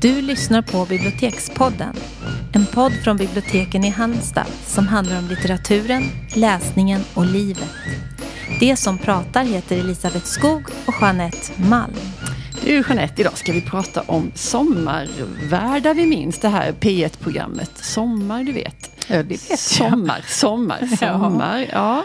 Du lyssnar på Bibliotekspodden. En podd från biblioteken i Halmstad som handlar om litteraturen, läsningen och livet. Det som pratar heter Elisabeth Skog och Jeanette Malm. Du Jeanette, idag ska vi prata om sommarvärdar vi minns. Det här P1-programmet. Sommar, du vet. Ja, det vet jag. Sommar, sommar, sommar. Ja.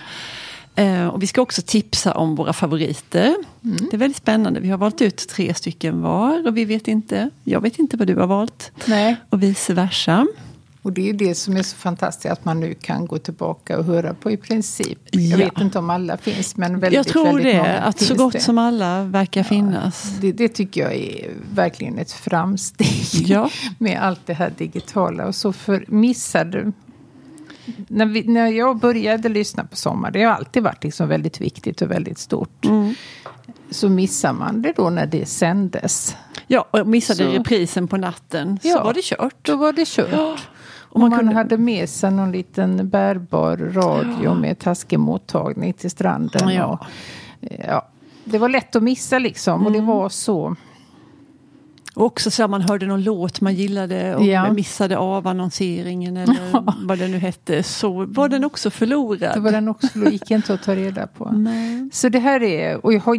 Eh, och vi ska också tipsa om våra favoriter. Mm. Det är väldigt spännande. Vi har valt ut tre stycken var och vi vet inte, jag vet inte vad du har valt. Nej. Och vice versa. Och det är det som är så fantastiskt att man nu kan gå tillbaka och höra på i princip. Ja. Jag vet inte om alla finns men väldigt, Jag tror väldigt det, många att så gott det. som alla verkar ja, finnas. Det, det, tycker jag är verkligen ett framsteg ja. med allt det här digitala. Och så för missade när, vi, när jag började lyssna på Sommar, det har alltid varit liksom väldigt viktigt och väldigt stort. Mm. Så missar man det då när det sändes. Ja, och missade så, reprisen på natten så ja, var det kört. Då var det kört. Ja. Och man, man kunde... hade med sig någon liten bärbar radio ja. med taskig mottagning till stranden. Ja. Och, ja, det var lätt att missa liksom. Mm. Och det mm. var så och också så att man hörde någon låt man gillade och ja. missade av annonseringen eller vad det nu hette. Så var den också förlorad. Då var den också förlorad, gick inte att ta reda på. Nej. Så det här är, och jag har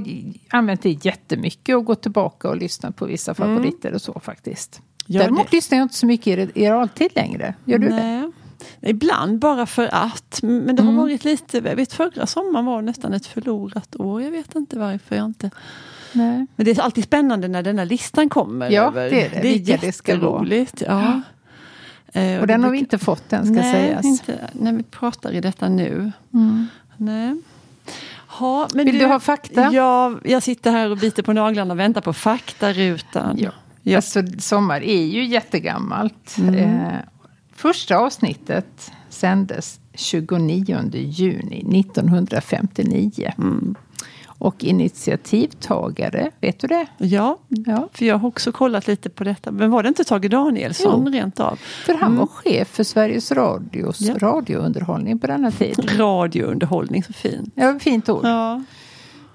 använt det jättemycket och gått tillbaka och lyssnat på vissa mm. favoriter mm. och så faktiskt. Gör Däremot det. lyssnar jag inte så mycket i realtid längre. Gör du Nej. det? Ibland bara för att. Men det har mm. varit lite, jag vet förra sommaren var nästan ett förlorat år. Jag vet inte varför jag inte Nej. Men det är alltid spännande när den här listan kommer. Ja, över. det är det. Det är jätteroligt. Ja. Eh, och den har vi inte fått än, ska nej, sägas. Inte, när vi pratar i detta nu. Mm. Nej. Ha, men Vill du, du, ha fakta? Ja, jag sitter här och biter på naglarna och väntar på faktarutan. Ja. Ja. Alltså, sommar är ju jättegammalt. Mm. Eh, första avsnittet sändes 29 juni 1959. Mm. Och initiativtagare, vet du det? Ja, ja, för jag har också kollat lite på detta. Men var det inte Tage Danielsson jo, rent av? För han mm. var chef för Sveriges Radios ja. radiounderhållning på denna tid. Radiounderhållning, så fint. Ja, fint ord. Ja.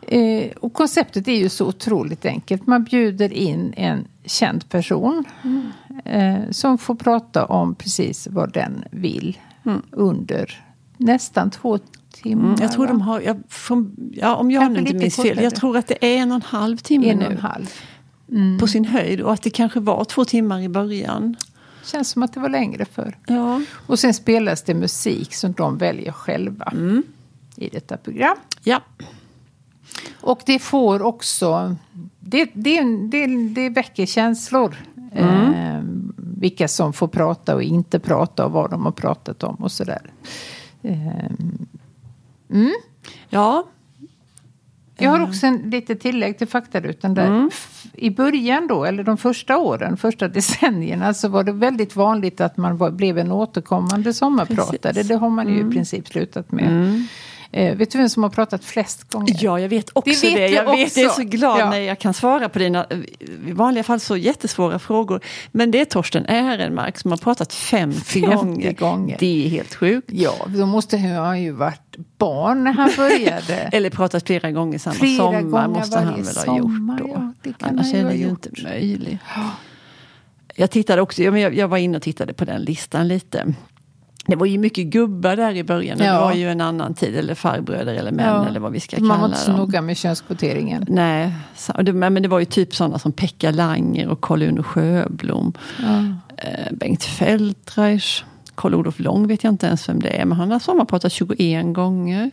Eh, och konceptet är ju så otroligt enkelt. Man bjuder in en känd person mm. eh, som får prata om precis vad den vill mm. under nästan två timmar. Mm, jag tror de har, jag, från, ja, om jag nu inte minns fel, jag tror att det är en och en halv timme en nu. Och en halv. Mm. På sin höjd och att det kanske var två timmar i början. Känns som att det var längre för. Ja. Och sen spelas det musik som de väljer själva mm. i detta program. Ja. Och det får också, det, det, det, det väcker känslor. Mm. Eh, vilka som får prata och inte prata och vad de har pratat om och sådär. Eh, Mm. Ja. Jag har också en lite tillägg till faktarutan där. Mm. I början då, eller de första åren, första decennierna, så var det väldigt vanligt att man var, blev en återkommande sommarpratare. Precis. Det har man ju mm. i princip slutat med. Eh, vet du vem som har pratat flest gånger? Ja, jag vet också det. Vet det. Jag, vet, jag är så glad ja. när jag kan svara på dina, i vanliga fall så jättesvåra frågor. Men det är Torsten Ehrenmark som har pratat 50, 50 gånger. gånger. Det är helt sjukt. Ja, då måste han ju varit barn när han började. Eller pratat flera gånger samma flera sommar gånger måste han väl ha gjort då. Ja, Annars är det ju inte möjligt. Jag tittade också, jag, jag var inne och tittade på den listan lite. Det var ju mycket gubbar där i början. Ja. Det var ju en annan tid. Eller farbröder eller män ja. eller vad vi ska kalla dem. Man var inte så noga med könskvoteringen. Nej, men det var ju typ sådana som Pekka Langer och Karl-Uno Sjöblom. Ja. Eh, Bengt Feldreich. Karl-Olof Lång vet jag inte ens vem det är. Men han har sommarpratat 21 gånger.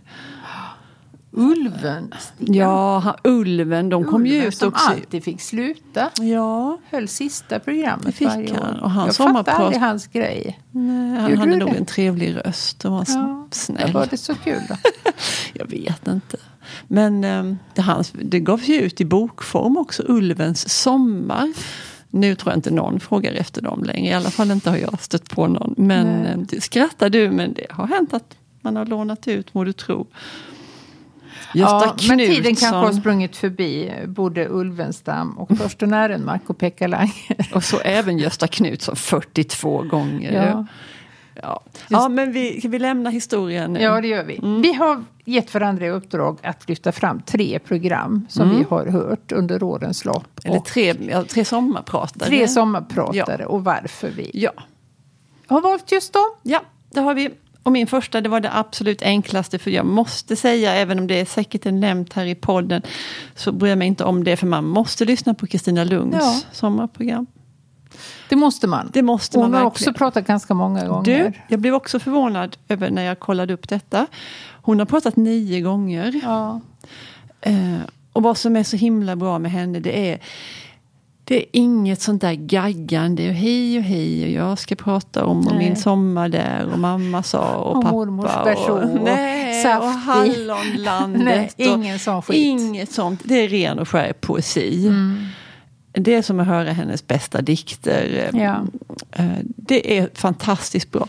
Ulven. Ja, han, Ulven. De kom ju ut som också. alltid fick sluta. Ja. Höll sista programmet fick varje han. år. Och han jag fattar aldrig hans grej. Nej, han Gjorde hade nog det? en trevlig röst och var ja. snäll. Var det så kul då? jag vet inte. Men um, det, hans, det gavs ju ut i bokform också, Ulvens sommar. Nu tror jag inte någon frågar efter dem längre. I alla fall inte har jag stött på någon. Men um, skrattar du, men det har hänt att man har lånat ut, må du tro. Gösta ja, Knutsson. Men tiden kanske har sprungit förbi både Ulvenstam och Torsten Ehrenmark och Pekka Langer. Och så även Gösta Knutsson 42 gånger. Ja. Ja, ja men vi, vi lämnar historien nu? Ja, det gör vi. Mm. Vi har gett varandra i uppdrag att lyfta fram tre program som mm. vi har hört under årens lopp. Eller tre, ja, tre sommarpratare. Tre sommarpratare ja. och varför vi ja. har valt just dem. Ja, det har vi. Och min första, det var det absolut enklaste, för jag måste säga, även om det är säkert är nämnt här i podden, så bryr jag mig inte om det, för man måste lyssna på Kristina Lunds ja. sommarprogram. Det måste man. Det måste Hon man har också pratat ganska många gånger. Du, jag blev också förvånad över när jag kollade upp detta. Hon har pratat nio gånger. Ja. Eh, och vad som är så himla bra med henne det är det är inget sånt där gaggande och hej och hej och jag ska prata om och min sommar där och mamma sa och, och pappa. Mormors person och, nej, saftig. och hallonlandet. nej, ingen sån skit. Inget sånt. Det är ren och skär poesi. Mm. Det är som att höra hennes bästa dikter. Ja. Eh, det är fantastiskt bra.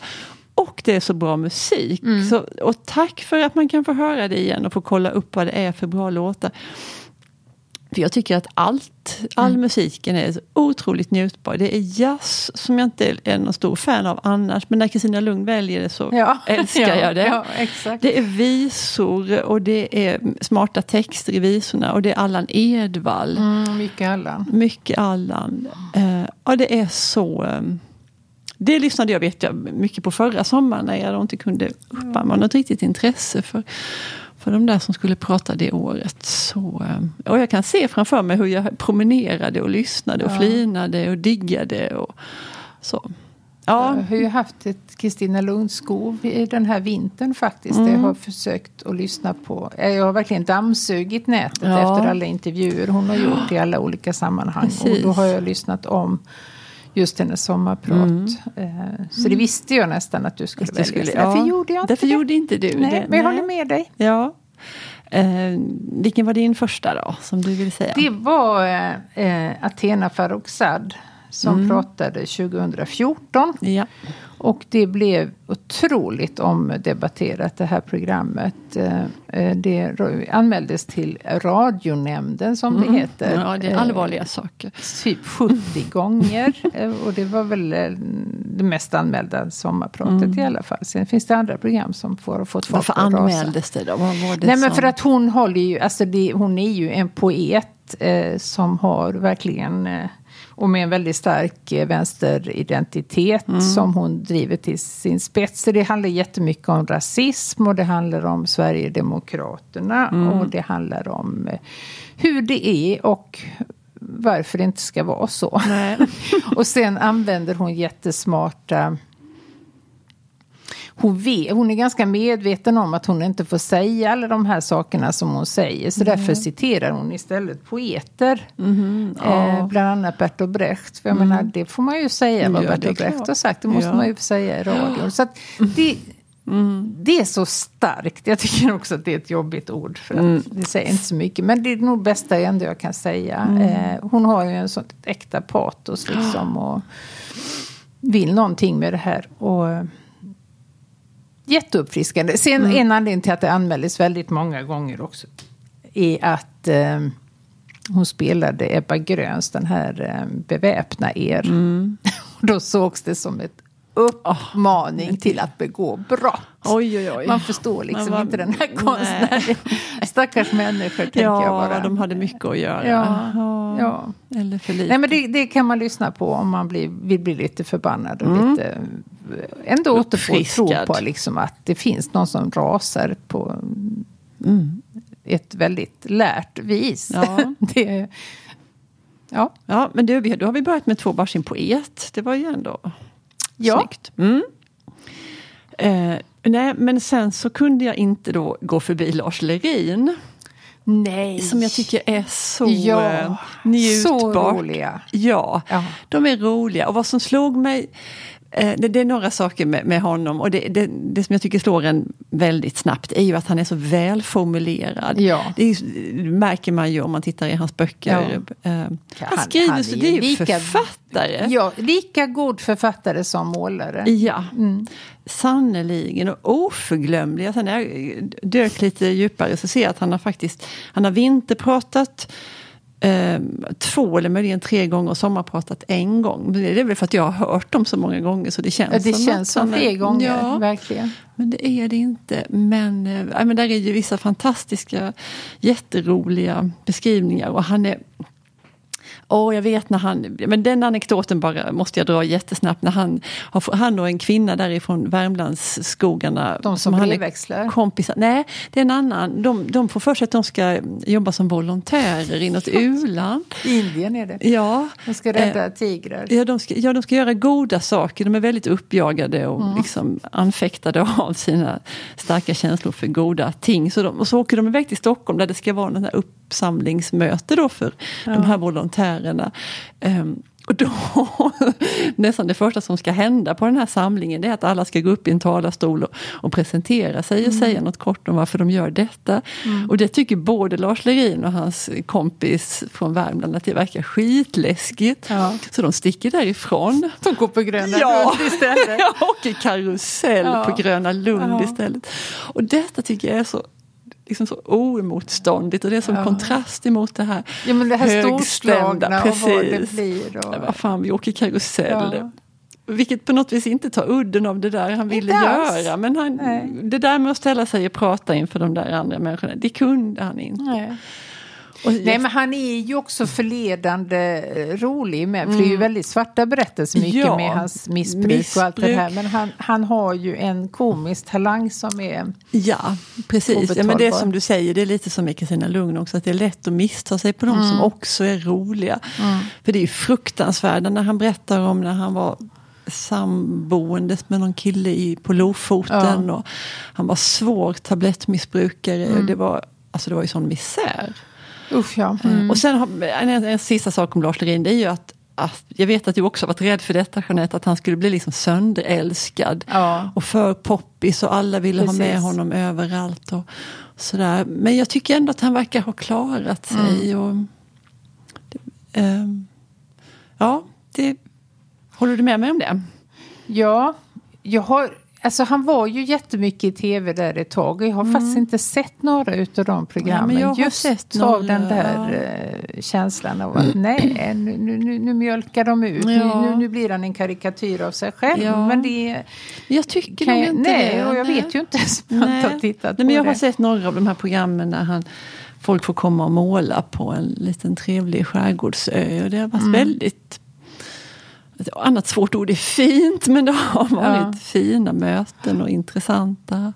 Och det är så bra musik. Mm. Så, och tack för att man kan få höra det igen och få kolla upp vad det är för bra låtar. För jag tycker att allt, all mm. musiken är så otroligt njutbar. Det är jazz som jag inte är någon stor fan av annars. Men när Kristina Lund väljer det så ja. älskar ja, jag det. Ja, det är visor och det är smarta texter i visorna. Och det är Allan Edwall. Mm, mycket Allan. Mycket Allan. Uh, ja, det är så... Um, det lyssnade jag vet jag mycket på förra sommaren när jag inte kunde uppamma något riktigt intresse för för de där som skulle prata det året. Så, eh, och jag kan se framför mig hur jag promenerade och lyssnade och ja. flinade och diggade. Och, så. Ja. Jag har ju haft ett Kristina Lundskov i den här vintern faktiskt. Mm. Jag har försökt att lyssna på. Jag har verkligen dammsugit nätet ja. efter alla intervjuer hon har gjort i alla olika sammanhang. Precis. Och då har jag lyssnat om just hennes sommarprat. Mm. Eh, så det visste jag nästan att du skulle välja. Skulle, ja. Därför gjorde jag inte Därför det. gjorde inte du nej, det. Men jag håller med dig. Ja. Eh, vilken var din första då, som du vill säga? Det var eh, Athena Farrokhzad som mm. pratade 2014. Ja. Och det blev otroligt omdebatterat det här programmet. Eh, eh, det anmäldes till radionämnden som mm. det heter. Ja, det är allvarliga saker. Typ 70 gånger. Och det var väl det mest anmälda sommarpratet mm. i alla fall. Sen finns det andra program som får, fått folk Varför anmäldes det då? Det Nej som... men för att hon håller ju, alltså det, hon är ju en poet eh, som har verkligen eh, och med en väldigt stark eh, vänsteridentitet mm. som hon driver till sin spets. Så det handlar jättemycket om rasism och det handlar om Sverigedemokraterna. Mm. Och det handlar om eh, hur det är och varför det inte ska vara så. och sen använder hon jättesmarta hon, vet, hon är ganska medveten om att hon inte får säga alla de här sakerna som hon säger. Så mm. därför citerar hon istället poeter. Mm, ja. eh, bland annat Bertolt Brecht. För jag mm. menar, det får man ju säga vad ja, Bertolt Brecht har sagt. Det måste ja. man ju säga i radio. Så det, Mm. Det är så starkt. Jag tycker också att det är ett jobbigt ord. För att mm. Det säger inte så mycket. Men det är nog bästa ändå jag kan säga. Mm. Eh, hon har ju en sånt äkta patos liksom. Och vill någonting med det här. Och Jätteuppfriskande. Sen mm. en anledning till att det anmäldes väldigt många gånger också är att eh, hon spelade Ebba Gröns den här eh, Beväpna er. Mm. Då sågs det som ett uppmaning oh, till att begå brott. Oj, oj, oj. Man förstår liksom var, inte den här konstnären. Stackars människor tänker ja, jag bara. de hade mycket att göra. Ja, ja. Eller för lite. Nej, men det, det, kan man lyssna på om man blir, vill bli lite förbannad och mm. lite ändå återfå tro på liksom att det finns någon som rasar på mm. ett väldigt lärt vis. Ja. det, ja. ja, men du, då har vi börjat med två varsin poet. Det var ju ändå ja. snyggt. Mm. Eh, nej, men sen så kunde jag inte då gå förbi Lars Lerin. Nej. Som jag tycker är så ja, eh, njutbart. Så roliga. Ja, ja, de är roliga. Och vad som slog mig det, det, är några saker med, med honom och det, det, det, som jag tycker slår en väldigt snabbt är ju att han är så välformulerad. Ja. Det, är, märker man ju om man tittar i hans böcker. Ja. Uh, han, skriver han så, det är lika, författare. Ja, lika god författare som målare. Ja, mm. sannerligen och oförglömlig. Sen när jag dök lite djupare så ser jag att han har faktiskt han har vinterpratat eh, två eller möjligen tre gånger och sommarpratat en gång. Det är väl för att jag har hört dem så många gånger så det känns det som känns som fler gånger, ja, verkligen. Men det är det inte. Men, äh, men där är ju vissa fantastiska, jätteroliga beskrivningar och han är Åh, jag vet när han, men den anekdoten bara måste jag dra jättesnabbt. När han, han och en kvinna därifrån Värmlandsskogarna. De som, som brevväxlar? Kompisar. Nej, det är en annan. De, de får för sig att de ska jobba som volontärer i något u-land. Indien är det. Ja. De ska rädda eh, tigrar. Ja de, ska, ja, de ska göra goda saker. De är väldigt uppjagade och mm. liksom anfäktade av sina starka känslor för goda ting. Så de, och så åker de iväg till Stockholm där det ska vara en uppsamlingsmöte då för ja. de här volontärerna. Um, och då, nästan det första som ska hända på den här samlingen är att alla ska gå upp i en talarstol och, och presentera sig och mm. säga något kort om varför de gör detta. Mm. Och det tycker både Lars Lerin och hans kompis från Värmland att det verkar skitläskigt. Ja. Så de sticker därifrån. De går på Gröna ja. Lund istället. Ja, åker karusell ja. på Gröna Lund ja. istället. Och detta tycker jag är så liksom så oemotståndligt och det är som ja. kontrast emot det här Ja men det här storslagna och vad det blir. Och... Ja, vad fan, vi åker karusell. Ja. Vilket på något vis inte tar udden av det där han ville göra. Men han, det där med att ställa sig och prata inför de där andra människorna, det kunde han inte. Nej. Nej men han är ju också förledande eh, rolig med. För det är ju mm. väldigt svarta berättelser mycket ja, med hans missbruk, missbruk, och allt det här. Men han, han har ju en komisk talang som är Ja precis, ja, men det är som du säger, det är lite som med Kristina Lugn också. Att det är lätt att missta sig på de mm. som också är roliga. Mm. För det är ju fruktansvärda när han berättar om när han var samboendes med någon kille i, på Lofoten. Ja. Och han var svår tablettmissbrukare. Mm. Det, var, alltså det var ju sån misär. Usch, ja. Mm. Och sen har, en, en, sista sak om Lars Lerin, det är ju att att, jag vet att du också varit rädd för detta Jeanette, att han skulle bli liksom sönderälskad. Ja. Och för poppis och alla ville Precis. ha med honom överallt. Och sådär. Men jag tycker ändå att han verkar ha klarat sig. Mm. Och, det, um, ja, det, håller du med mig om det? Ja, jag har Alltså han var ju jättemycket i tv där ett tag. Jag har mm. faktiskt inte sett några utav de programmen. Ja, just sett av den där ja. uh, känslan av att nej, nu, nu, nu mjölkar de ut. Ja. Nu, nu, blir han en karikatyr av sig själv. Ja. Men det Jag tycker nog inte nej, det. och jag nej. vet ju inte ens om jag har tittat nej, men Jag det. har sett några av de här programmen när han folk får komma och måla på en liten trevlig skärgårdsö. Och det har varit mm. väldigt annat svårt ord är fint, men det har varit ja. fina möten och intressanta.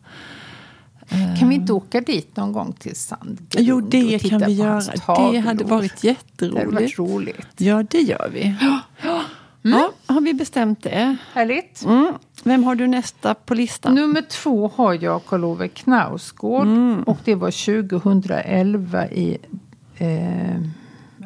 Kan vi inte åka dit någon gång till Sandgrund? Jo, det kan vi göra. Det hade varit jätteroligt. Det hade varit roligt. Ja, det gör vi. Ja. Mm. Ja, har vi bestämt det? Härligt. Mm. Vem har du nästa på listan? Nummer två har jag Karl-Ove Knausgård. Mm. Och det var 2011 i eh,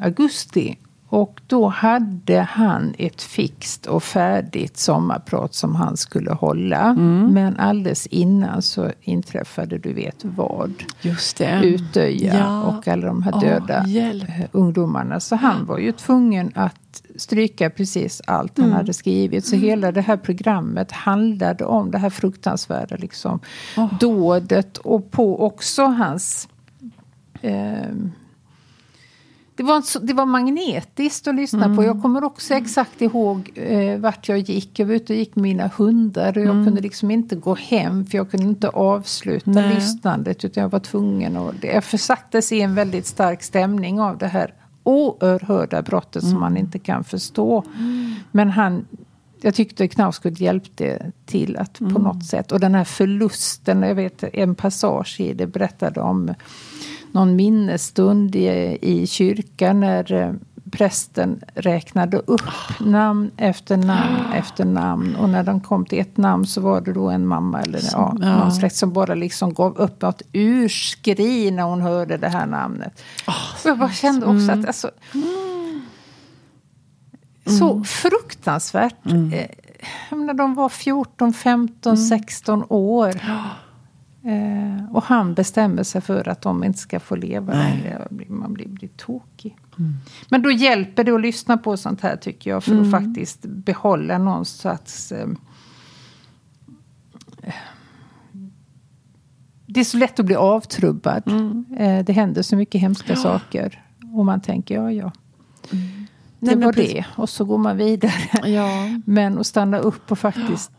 augusti. Och då hade han ett fixt och färdigt sommarprat som han skulle hålla. Mm. Men alldeles innan så inträffade du vet vad. Just det. Utöja ja. och alla de här döda oh, ungdomarna. Så han var ju tvungen att stryka precis allt mm. han hade skrivit. Så mm. hela det här programmet handlade om det här fruktansvärda liksom, oh. dådet. Och på också hans eh, det var, det var magnetiskt att lyssna mm. på. Jag kommer också exakt ihåg eh, vart jag gick. Jag var ute och gick med mina hundar. Och jag mm. kunde liksom inte gå hem för jag kunde inte avsluta Nej. lyssnandet. Utan jag var tvungen att... Jag försattes i en väldigt stark stämning av det här oerhörda brottet mm. som man inte kan förstå. Mm. Men han, jag tyckte Knausgård hjälpte till att på mm. något sätt. Och den här förlusten, jag vet en passage i det berättade om någon minnesstund i, i kyrkan när eh, prästen räknade upp namn efter namn efter namn. Och när de kom till ett namn så var det då en mamma eller ja, ja. någon släkt som bara liksom gav upp något urskri när hon hörde det här namnet. Oh, så jag bara kände också mm. att alltså, mm. så fruktansvärt. Mm. Eh, när de var 14, 15, mm. 16 år. Eh, och han bestämmer sig för att de inte ska få leva längre. Man blir, blir tokig. Mm. Men då hjälper det att lyssna på sånt här tycker jag. För mm. att faktiskt behålla någon sorts... Eh, det är så lätt att bli avtrubbad. Mm. Eh, det händer så mycket hemska ja. saker. och man tänker, ja ja. Mm. Det Nej, var det. Och så går man vidare. Ja. Men att stanna upp och faktiskt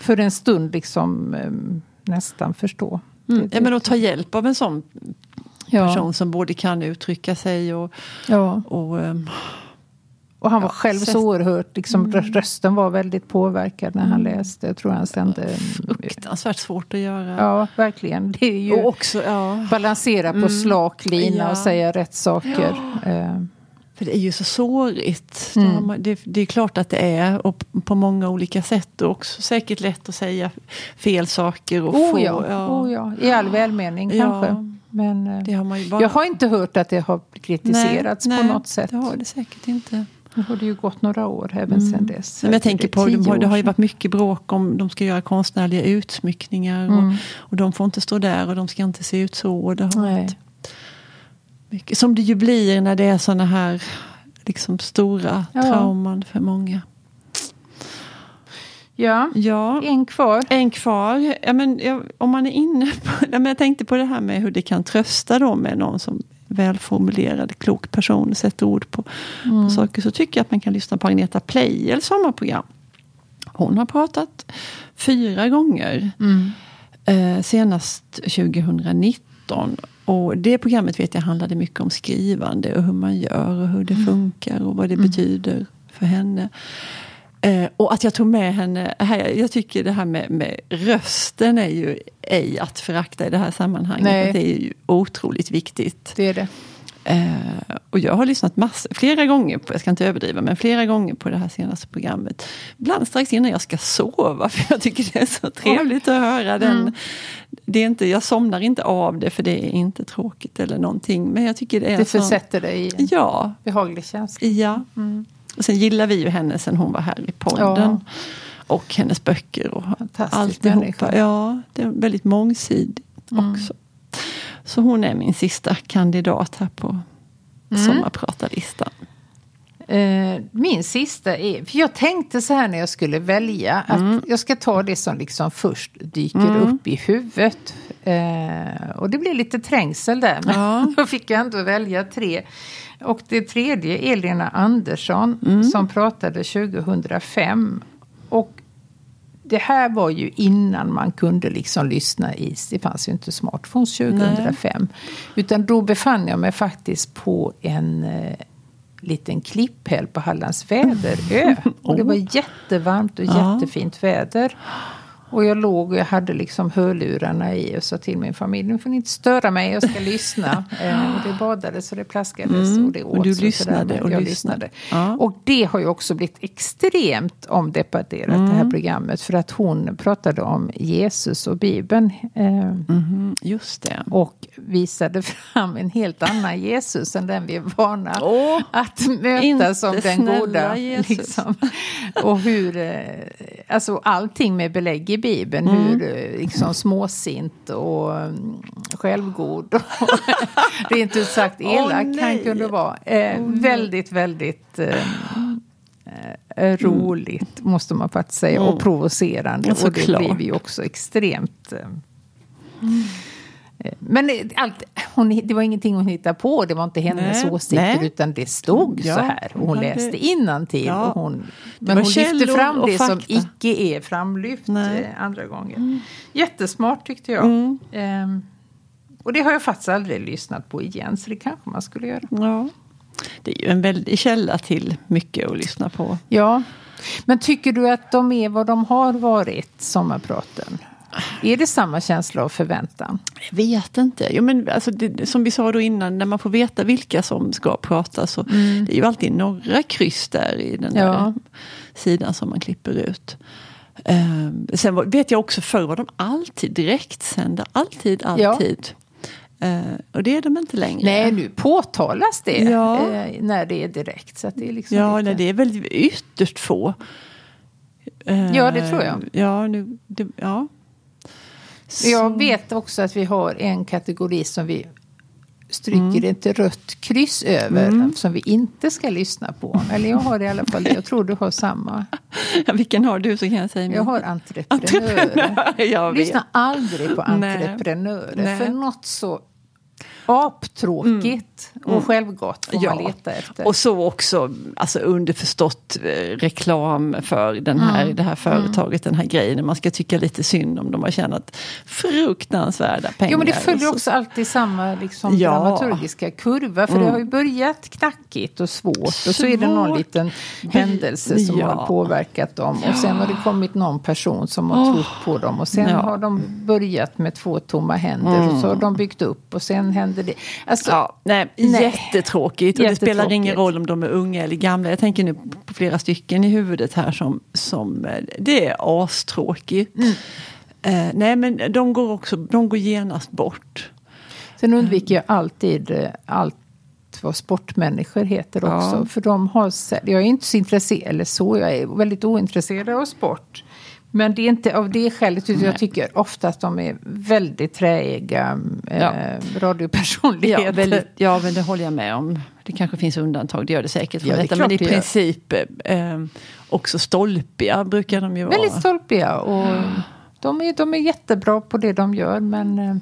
för en stund liksom um, nästan förstå. Mm. Ja, men att ta hjälp av en sån person ja. som både kan uttrycka sig och, ja. och um, och han var ja, själv så oerhört, liksom, mm. rösten var väldigt påverkad när han mm. läste. Jag tror han stämde... Fruktansvärt svårt att göra. Ja, verkligen. Det är ju och också, ja. balansera på mm. slak lina ja. och säga rätt saker. Ja. För det är ju så sårigt. Mm. Det, det, är klart att det är. Och på många olika sätt. Och också säkert lätt att säga fel saker. Och oh, få, ja. ja. Oh, ja. I all välmening kanske. Men eh, har bara... jag har inte hört att det har kritiserats nej, på nej, något sätt. det har det säkert inte. Nu har det ju gått några år även mm. sedan dess. Men jag tänker på, de har, det har ju varit mycket bråk om de ska göra konstnärliga utsmyckningar. Mm. Och, och de får inte stå där och de ska inte se ut så. Och det har varit mycket, som det ju blir när det är sådana här liksom stora ja. trauman för många. Ja, ja, en kvar. En kvar. Ja, men, ja, om man är inne på, ja, men jag tänkte på det här med hur det kan trösta då med någon som välformulerad, klok person sätter ord på, mm. på saker. Så tycker jag att man kan lyssna på Agneta Pleijels sommarprogram. Hon har pratat fyra gånger. Mm. Eh, senast 2019. Och det programmet vet jag handlade mycket om skrivande och hur man gör och hur det mm. funkar och vad det mm. betyder för henne. Eh, och att jag tog med henne här, jag tycker det här med, med rösten är ju ej att förakta i det här sammanhanget. Det är ju otroligt viktigt. Det är det. Eh, och jag har lyssnat massor, flera gånger, på, jag ska inte överdriva, men flera gånger på det här senaste programmet. Ibland strax innan jag ska sova, för jag tycker det är så trevligt att höra den. Mm. Det är inte, jag somnar inte av det, för det är inte tråkigt eller någonting. Men jag tycker det är Det försätter dig i en ja, behaglig känsla. Ja. Mm. Och sen gillar vi ju henne sen hon var här i podden. Ja. Och hennes böcker och alltihopa. Ja, det är väldigt mångsidigt mm. också. Så hon är min sista kandidat här på mm. sommarpratarlistan. Uh, min sista är, för jag tänkte så här när jag skulle välja att mm. jag ska ta det som liksom först dyker mm. upp i huvudet. Uh, och det blir lite trängsel där, men ja. då fick jag ändå välja tre. Och det tredje är Lena Andersson mm. som pratade 2005. Och det här var ju innan man kunde liksom lyssna i, det fanns ju inte smartphones 2005. Nej. Utan då befann jag mig faktiskt på en eh, liten klipphäll på Hallands väderö. Och det var jättevarmt och ja. jättefint väder. Och jag låg och jag hade liksom hörlurarna i och sa till min familj, nu får ni inte störa mig, jag ska lyssna. eh, och det badades och det plaskades mm. och det åts. Och du lyssnade och jag lyssnade. Ja. Och det har ju också blivit extremt omdebatterat, mm. det här mm. programmet. För att hon pratade om Jesus och Bibeln. Eh, mm. Just det. Och visade fram en helt annan Jesus än den vi är vana oh, att möta som den goda. Liksom. Och hur, eh, alltså allting med belägg i Bibeln. Mm. Hur eh, liksom, småsint och um, självgod och rent ut sagt elak oh, han kunde vara. Eh, oh, väldigt, väldigt eh, eh, roligt mm. måste man faktiskt säga. Och mm. provocerande. Ja, och det blev ju också extremt... Eh, mm. Men allt, hon, det var ingenting hon hittade på, det var inte hennes nej, åsikter nej. utan det stod ja, så här. Och hon läste innantill. Ja. Och hon, men hon lyfte fram det som icke är framlyft nej. Eh, andra gånger. Mm. Jättesmart tyckte jag. Mm. Um, och det har jag faktiskt aldrig lyssnat på igen, så det kanske man skulle göra. Ja. Det är ju en väldig källa till mycket att lyssna på. Ja. Men tycker du att de är vad de har varit, sommarpraten? Är det samma känsla av förväntan? Jag vet inte. Jo, men alltså det, som vi sa då innan, när man får veta vilka som ska prata så mm. det är ju alltid några kryss där i den ja. där sidan som man klipper ut. Um, sen vet jag också förr var de alltid direktsända. Alltid, alltid. Ja. Uh, och det är de inte längre. Nej, nu påtalas det ja. uh, när det är direkt. Så det är liksom ja, lite... nej, det är väl ytterst få. Uh, ja, det tror jag. Ja, nu, det, ja. Jag vet också att vi har en kategori som vi stryker mm. ett rött kryss över mm. som vi inte ska lyssna på. Eller jag har i alla fall det. Jag tror du har samma. Ja, vilken har du så kan jag säga min. Jag har entreprenörer. jag Lyssna aldrig på entreprenörer. Nej. För något så aptråkigt mm. och mm. självgott får ja. man leta efter. Och så också alltså underförstått eh, reklam för den här, mm. det här företaget, den här grejen. Man ska tycka lite synd om de har tjänat fruktansvärda pengar. Jo men det följer också alltid samma liksom, ja. dramaturgiska kurva. För mm. det har ju börjat knackigt och svårt. Och så är det någon liten händelse som ja. har påverkat dem. Och sen har det kommit någon person som har oh. trott på dem. Och sen har de börjat med två tomma händer. Mm. Och så har de byggt upp. Och sen händer det. Alltså, ja, nej, nej. Jättetråkigt. Och det spelar ingen roll om de är unga eller gamla. Jag tänker nu på flera stycken i huvudet här som, som eh, det är astråkigt. Mm. Uh, nej men de går också, de går genast bort. Sen undviker jag alltid uh, allt vad sportmänniskor heter också. Ja. För de har, jag är inte så intresserad, eller så, jag är väldigt ointresserad av sport. Men det är inte av det skälet, utan jag tycker ofta att de är väldigt träiga ja. eh, radiopersonligheter. Ja, väldigt, ja, men det håller jag med om. Det kanske finns undantag, det gör det säkert. Ja, det detta, men i princip eh, också stolpiga brukar de ju vara. Väldigt stolpiga. Och de, är, de är jättebra på det de gör, men... Eh,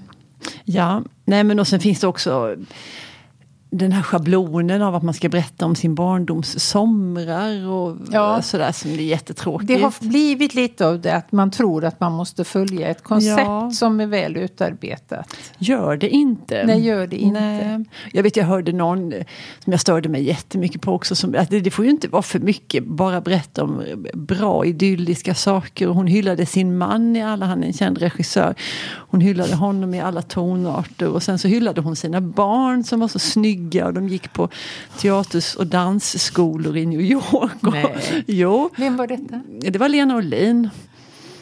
ja, nej men och sen finns det också den här schablonen av att man ska berätta om sin barndoms somrar och ja. sådär som det är jättetråkigt. Det har blivit lite av det att man tror att man måste följa ett koncept ja. som är väl utarbetat. Gör det inte. Nej, gör det inte. Nej. Jag vet, jag hörde någon som jag störde mig jättemycket på också. Som, att det, det får ju inte vara för mycket, bara berätta om bra idylliska saker. Och hon hyllade sin man i alla, han är en känd regissör. Hon hyllade honom i alla tonarter och sen så hyllade hon sina barn som var så snygga snygga och de gick på teaters och dansskolor i New York. Och, Nej. jo, Vem var detta? Det var Lena Olin.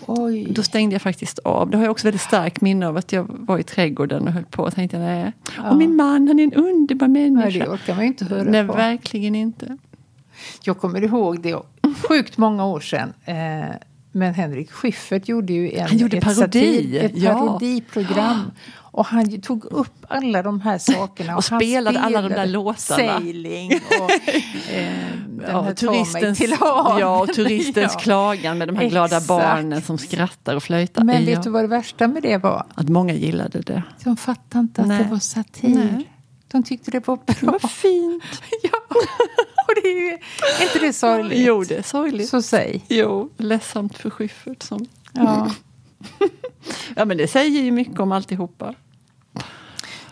Oj. Då stängde jag faktiskt av. Det har jag också väldigt starkt minne av att jag var i trädgården och höll på och tänkte nej. Ja. Och min man, han är en underbar människa. Nej, det orkar man inte höra nej, på. verkligen inte. Jag kommer ihåg det sjukt många år sedan. Eh, men Henrik Schyffert gjorde ju en, han gjorde ett, parodi. Satir, ett parodiprogram. Ja. Och han tog upp alla de här sakerna. och, och spelade, alla de där låtarna. Sailing och eh, ja, turistens, till Ja, och turistens ja. klagan med de här Exakt. glada barnen som skrattar och flöjtar. Men vet du vad det värsta med det var? Att många gillade det. De fattade inte att Nej. det var satir. Nej. De tyckte det var bra. Det var fint. ja. Och det är, ju, är inte det sorgligt? Jo, det är sorgligt. Så säg. Jo, ledsamt för Schyffert som... Ja. ja, men det säger ju mycket om alltihopa.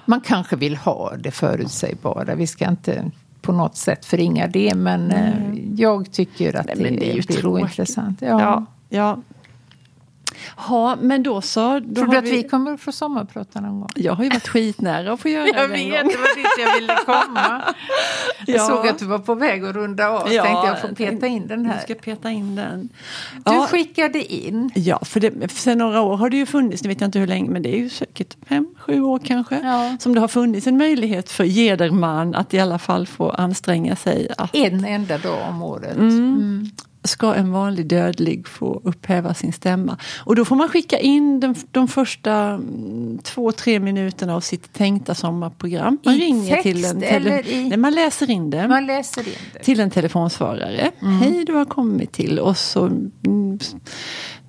Man kanske vill ha det förutsägbara. Vi ska inte på något sätt förringa det. Men mm. jag tycker att Nej, det, det, är blir ointressant. Ja. Ja, ja. Ja, men då så. Då Tror du att vi... vi kommer få sommarprata någon gång? Jag har ju varit skitnära att få göra jag det en vet, det var dit jag ville komma. Jag ja. såg att du var på väg att runda av. Ja, tänkte jag får peta in den här. Du ska peta in den. Du ja. skickade in. Ja, för, det, sen några år har det ju funnits, nu vet jag inte hur länge, men det är ju säkert fem, sju år kanske. Ja. Som det har funnits en möjlighet för Gederman att i alla fall få anstränga sig. Att... En enda dag om året. Mm. Mm ska en vanlig dödlig få upphäva sin stämma. Och då får man skicka in den, de första mm, två, tre minuterna av sitt tänkta sommarprogram. Man I ringer till en tele, i... nej, man läser in det. Man läser in det. Till en telefonsvarare. Mm. Hej, du har kommit till och så mm,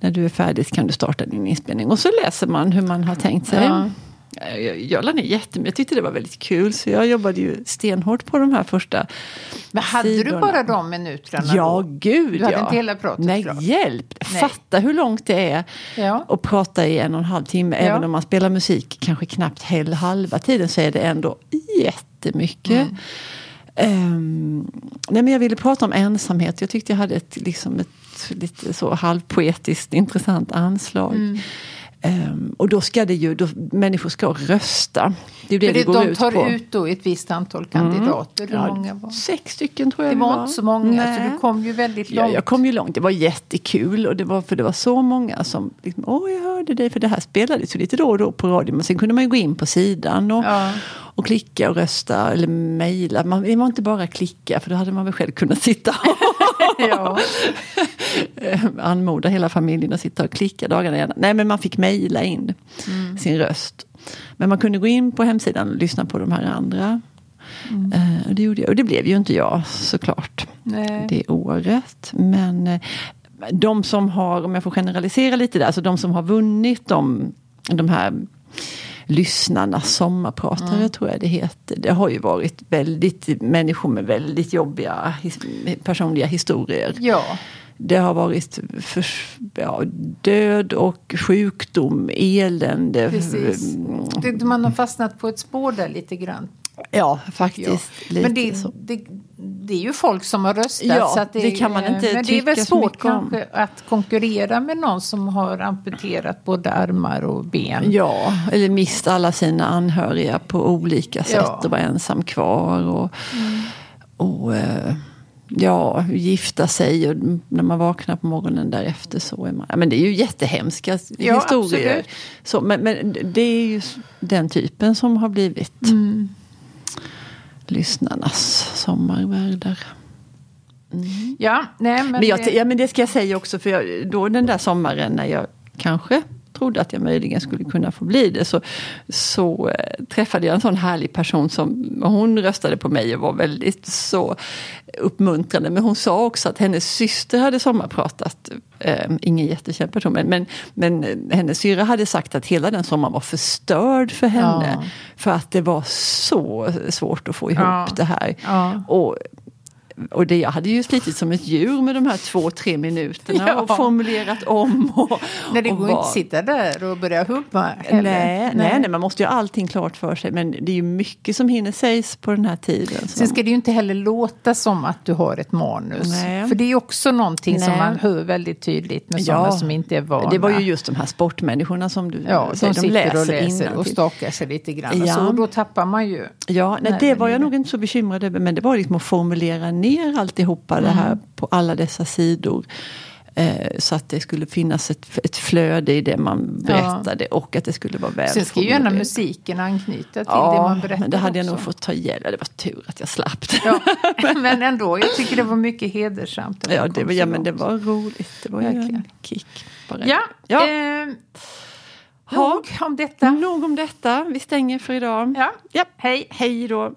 när du är färdig kan du starta din inspelning. Och så läser man hur man har tänkt sig. Ja. Jag, jag la ner jättemycket. Jag tyckte det var väldigt kul. Så jag jobbade ju stenhårt på de här första Men hade sidorna. du bara de minuterna Ja, då? gud Du hade ja. inte hela pratet Nej, klart. hjälp! Nej. Fatta hur långt det är ja. att prata i en och en halv timme. Ja. Även om man spelar musik kanske knappt hel, halva tiden så är det ändå jättemycket. Mm. Um, nej men jag ville prata om ensamhet. Jag tyckte jag hade ett, liksom ett lite så halvpoetiskt intressant anslag. Mm. Um, och då ska det ju, då, människor ska rösta. Det är det, det, det går de ut tar på. ut då ett visst antal kandidater. Mm. Hur många var? Sex stycken tror jag det var. Det var inte så många, Nej. så du kom ju väldigt långt. Ja, jag kom ju långt. Det var jättekul. Och det var, för det var så många som, liksom, åh jag hörde dig, för det här spelades ju lite då och då på radio. Men sen kunde man ju gå in på sidan och, ja. och klicka och rösta eller mejla. Man, var inte bara klicka, för då hade man väl själv kunnat sitta och anmoda hela familjen att sitta och klicka dagarna gärna. Nej, men man fick mejla in mm. sin röst. Men man kunde gå in på hemsidan och lyssna på de här andra. Mm. Uh, det gjorde jag. Och det blev ju inte jag såklart Nej. det året. Men uh, de som har, om jag får generalisera lite där, alltså de som har vunnit de, de här lyssnarnas sommarpratare mm. tror jag det heter. Det har ju varit väldigt människor med väldigt jobbiga his personliga historier. Ja. Det har varit för, ja, död och sjukdom, elände. Precis. Det, man har fastnat på ett spår där lite grann. Ja, faktiskt. Ja. Men det, det, det, är ju folk som har röstat. Ja, så det, det, kan man inte Men det är väl svårt kanske att konkurrera med någon som har amputerat både armar och ben. Ja, eller mist alla sina anhöriga på olika sätt ja. och var ensam kvar. Och, mm. och eh, ja, gifta sig och när man vaknar på morgonen därefter så är man... Men det är ju jättehemska ja, historier. Så, men, men, det är ju den typen som har blivit mm. Lyssnarnas sommarvärdar. Mm. Ja, nej, men, men, jag, det... ja, men det ska jag säga också, för jag, då den där sommaren när jag kanske trodde att jag möjligen skulle kunna få bli det så, så äh, träffade jag en sån härlig person som hon röstade på mig och var väldigt så uppmuntrande. Men hon sa också att hennes syster hade sommarpratat, äh, ingen jättekänd person, men, men, men hennes syra hade sagt att hela den sommaren var förstörd för henne. Ja. För att det var så svårt att få ihop ja. det här. Ja. Och och det, jag hade ju slitit som ett djur med de här två, tre minuterna ja. och formulerat om. Och, nej, det och går inte att sitta där och börja hubba. Nej, nej, nej. man måste ju ha allting klart för sig. Men det är ju mycket som hinner sägas på den här tiden. Sen ska det ju inte heller låta som att du har ett manus. Nej. För det är också någonting nej. som man hör väldigt tydligt med sådana som inte är vana. Det var ju just de här sportmänniskorna som du ja, säger, de, de läser och läser och stakar sig lite grann. Ja. Så, då tappar man ju. Ja, nej, det var jag nog inte så bekymrad över. Men det var liksom att formulera ner alltihopa mm. det här på alla dessa sidor. Eh, så att det skulle finnas ett, ett flöde i det man berättade ja. och att det skulle vara väl Sen ska ju gärna musiken anknyta till ja, det man berättar men det hade jag nog fått ta hjälp Det var tur att jag slapp det. Ja, men ändå, jag tycker det var mycket hedersamt. Ja, det var, ja men det var roligt. Det var Verkligen. en kick. Bara. Ja, ja. Eh, nog om detta. Nog om detta. Vi stänger för idag. Ja. ja. Hej. Hej då.